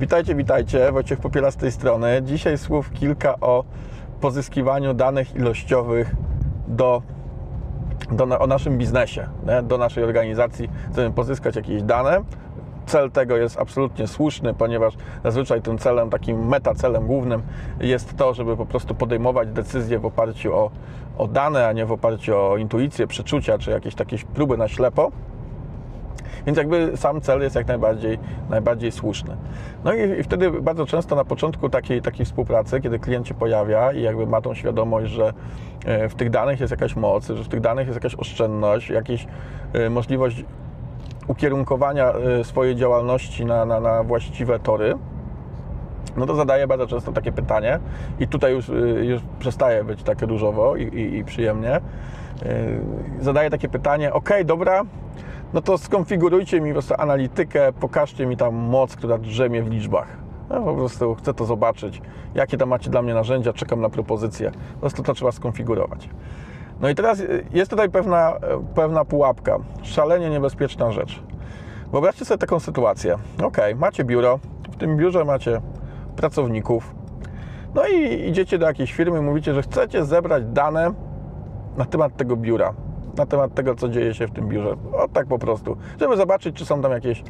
Witajcie, witajcie. Wojciech Popiela z tej strony. Dzisiaj słów kilka o pozyskiwaniu danych ilościowych do, do, o naszym biznesie, nie? do naszej organizacji. Chcemy pozyskać jakieś dane. Cel tego jest absolutnie słuszny, ponieważ zazwyczaj tym celem, takim metacelem głównym jest to, żeby po prostu podejmować decyzje w oparciu o, o dane, a nie w oparciu o intuicję, przeczucia czy jakieś takie próby na ślepo. Więc jakby sam cel jest jak najbardziej, najbardziej słuszny. No i, i wtedy bardzo często na początku takiej, takiej współpracy, kiedy klient się pojawia i jakby ma tą świadomość, że e, w tych danych jest jakaś moc, że w tych danych jest jakaś oszczędność, jakaś e, możliwość ukierunkowania e, swojej działalności na, na, na właściwe tory, no to zadaję bardzo często takie pytanie i tutaj już, już przestaje być tak różowo i, i, i przyjemnie. Zadaję takie pytanie, ok, dobra, no to skonfigurujcie mi po prostu analitykę, pokażcie mi tam moc, która drzemie w liczbach. Po prostu chcę to zobaczyć, jakie tam macie dla mnie narzędzia, czekam na propozycję. Po prostu to trzeba skonfigurować. No i teraz jest tutaj pewna, pewna pułapka, szalenie niebezpieczna rzecz. Wyobraźcie sobie taką sytuację. Ok, macie biuro, w tym biurze macie pracowników, no i idziecie do jakiejś firmy, mówicie, że chcecie zebrać dane na temat tego biura na temat tego, co dzieje się w tym biurze. O tak po prostu, żeby zobaczyć, czy są tam jakieś,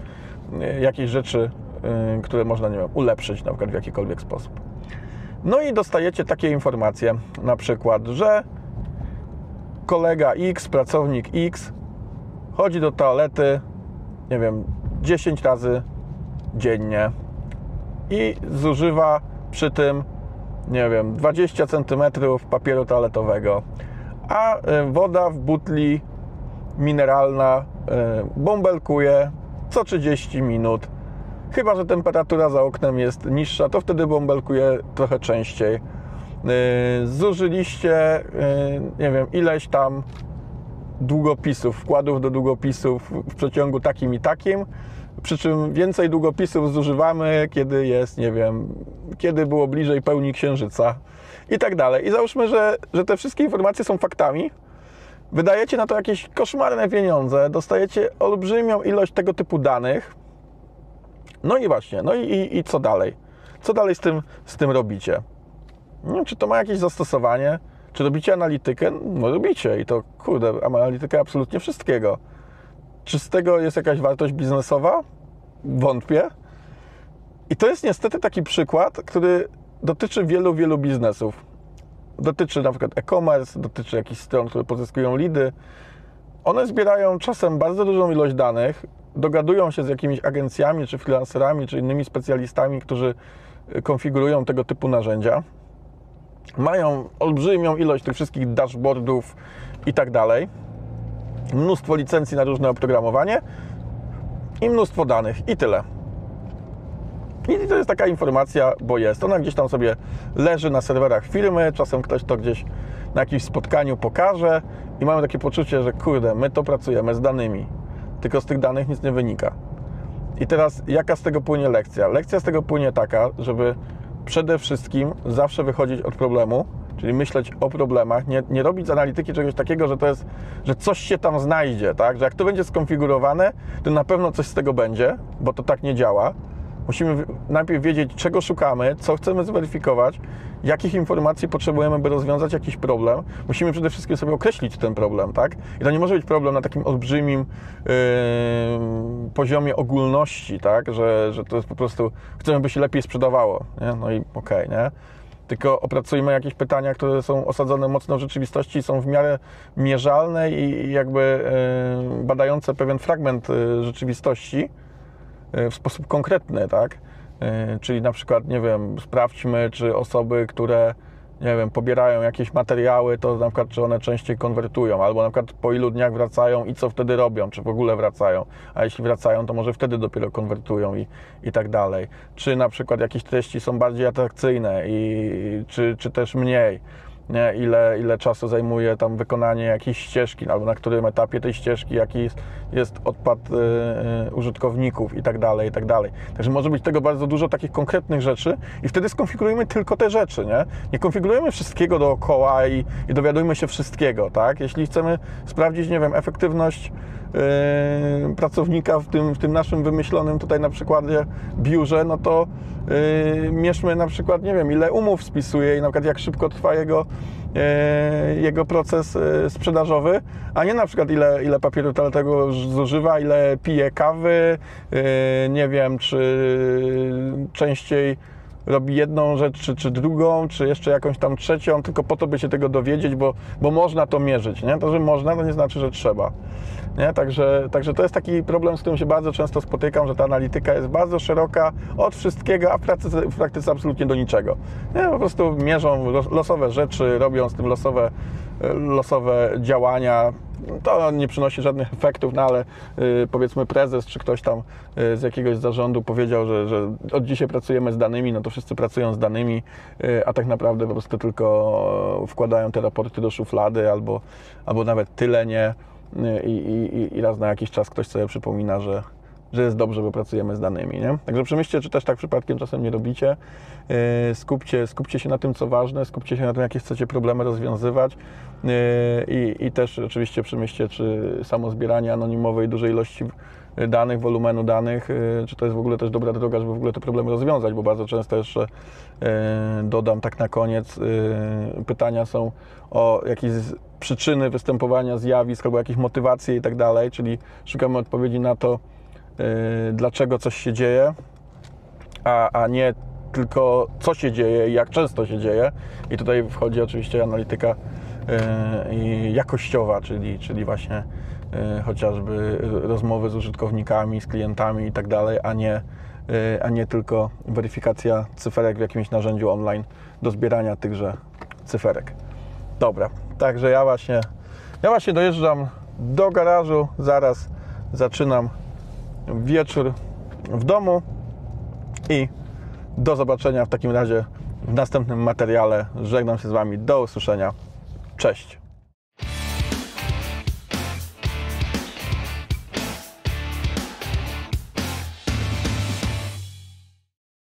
e, jakieś rzeczy, e, które można, nie wiem, ulepszyć na przykład w jakikolwiek sposób. No i dostajecie takie informacje, na przykład, że kolega X, pracownik X chodzi do toalety, nie wiem, 10 razy dziennie i zużywa przy tym, nie wiem, 20 cm papieru toaletowego a e, woda w butli mineralna e, bąbelkuje co 30 minut. Chyba, że temperatura za oknem jest niższa, to wtedy bąbelkuje trochę częściej. E, zużyliście, nie wiem, ileś tam długopisów, wkładów do długopisów w przeciągu takim i takim. Przy czym więcej długopisów zużywamy, kiedy jest, nie wiem, kiedy było bliżej pełni księżyca i tak dalej. I załóżmy, że, że te wszystkie informacje są faktami, wydajecie na to jakieś koszmarne pieniądze, dostajecie olbrzymią ilość tego typu danych. No i właśnie, no i, i, i co dalej? Co dalej z tym, z tym robicie? Czy to ma jakieś zastosowanie? Czy robicie analitykę? No robicie i to, kurde, analitykę absolutnie wszystkiego. Czy z tego jest jakaś wartość biznesowa? Wątpię. I to jest niestety taki przykład, który dotyczy wielu, wielu biznesów. Dotyczy na przykład e-commerce, dotyczy jakichś stron, które pozyskują lidy. One zbierają czasem bardzo dużą ilość danych, dogadują się z jakimiś agencjami, czy freelancerami, czy innymi specjalistami, którzy y, konfigurują tego typu narzędzia. Mają olbrzymią ilość tych wszystkich dashboardów i tak dalej. Mnóstwo licencji na różne oprogramowanie i mnóstwo danych i tyle. I to jest taka informacja, bo jest. Ona gdzieś tam sobie leży na serwerach firmy, czasem ktoś to gdzieś na jakimś spotkaniu pokaże i mamy takie poczucie, że kurde, my to pracujemy z danymi, tylko z tych danych nic nie wynika. I teraz jaka z tego płynie lekcja? Lekcja z tego płynie taka, żeby przede wszystkim zawsze wychodzić od problemu, czyli myśleć o problemach, nie, nie robić z analityki czegoś takiego, że to jest, że coś się tam znajdzie, tak? Że jak to będzie skonfigurowane, to na pewno coś z tego będzie, bo to tak nie działa Musimy najpierw wiedzieć, czego szukamy, co chcemy zweryfikować, jakich informacji potrzebujemy, by rozwiązać jakiś problem. Musimy przede wszystkim sobie określić ten problem, tak? I to nie może być problem na takim olbrzymim yy, poziomie ogólności, tak? Że, że to jest po prostu, chcemy, by się lepiej sprzedawało, nie? No i okej, okay, nie? tylko opracujmy jakieś pytania, które są osadzone mocno w rzeczywistości, są w miarę mierzalne i jakby yy, badające pewien fragment yy, rzeczywistości, w sposób konkretny, tak? E, czyli na przykład, nie wiem, sprawdźmy, czy osoby, które nie wiem, pobierają jakieś materiały, to na przykład, czy one częściej konwertują, albo na przykład po ilu dniach wracają i co wtedy robią, czy w ogóle wracają, a jeśli wracają, to może wtedy dopiero konwertują i, i tak dalej. Czy na przykład jakieś treści są bardziej atrakcyjne i czy, czy też mniej nie? Ile, ile czasu zajmuje tam wykonanie jakiejś ścieżki, albo na którym etapie tej ścieżki, jaki jest, jest odpad y, y, użytkowników i tak dalej, i tak dalej. Także może być tego bardzo dużo takich konkretnych rzeczy i wtedy skonfigurujemy tylko te rzeczy, nie? Nie konfigurujemy wszystkiego dookoła i, i dowiadujmy się wszystkiego, tak? Jeśli chcemy sprawdzić, nie wiem, efektywność pracownika w tym, w tym naszym wymyślonym tutaj na przykładzie biurze, no to yy, mierzmy na przykład, nie wiem, ile umów spisuje i na przykład jak szybko trwa jego, yy, jego proces yy, sprzedażowy, a nie na przykład ile, ile papieru toaletowego zużywa, ile pije kawy, yy, nie wiem, czy częściej robi jedną rzecz, czy, czy drugą, czy jeszcze jakąś tam trzecią, tylko po to, by się tego dowiedzieć, bo, bo można to mierzyć. Nie? To, że można, to nie znaczy, że trzeba. Nie? Także, także to jest taki problem, z którym się bardzo często spotykam, że ta analityka jest bardzo szeroka od wszystkiego, a w praktyce, w praktyce absolutnie do niczego. Nie? Po prostu mierzą losowe rzeczy, robią z tym losowe, losowe działania. To nie przynosi żadnych efektów, no ale y, powiedzmy prezes czy ktoś tam y, z jakiegoś zarządu powiedział, że, że od dzisiaj pracujemy z danymi, no to wszyscy pracują z danymi, y, a tak naprawdę po prostu tylko wkładają te raporty do szuflady albo, albo nawet tyle nie i, raz na jakiś czas ktoś sobie przypomina, że, że jest dobrze, bo pracujemy z danymi. Nie? Także przemyślcie, czy też tak przypadkiem czasem nie robicie. Yy, skupcie, skupcie się na tym, co ważne, skupcie się na tym, jakie chcecie problemy rozwiązywać yy, i, i też oczywiście przemyślcie, czy samo zbieranie anonimowej dużej ilości danych, wolumenu danych, yy, czy to jest w ogóle też dobra droga, żeby w ogóle te problemy rozwiązać, bo bardzo często jeszcze dodam tak na koniec, pytania są o jakieś przyczyny występowania zjawisk albo jakieś motywacje i tak dalej, czyli szukamy odpowiedzi na to, dlaczego coś się dzieje, a, a nie tylko co się dzieje i jak często się dzieje. I tutaj wchodzi oczywiście analityka yy, jakościowa, czyli, czyli właśnie yy, chociażby rozmowy z użytkownikami, z klientami i tak dalej, a nie, a nie tylko weryfikacja cyferek w jakimś narzędziu online do zbierania tychże cyferek. Dobra, także ja właśnie, ja właśnie dojeżdżam do garażu, zaraz zaczynam wieczór w domu i do zobaczenia w takim razie w następnym materiale. Żegnam się z Wami. Do usłyszenia. Cześć.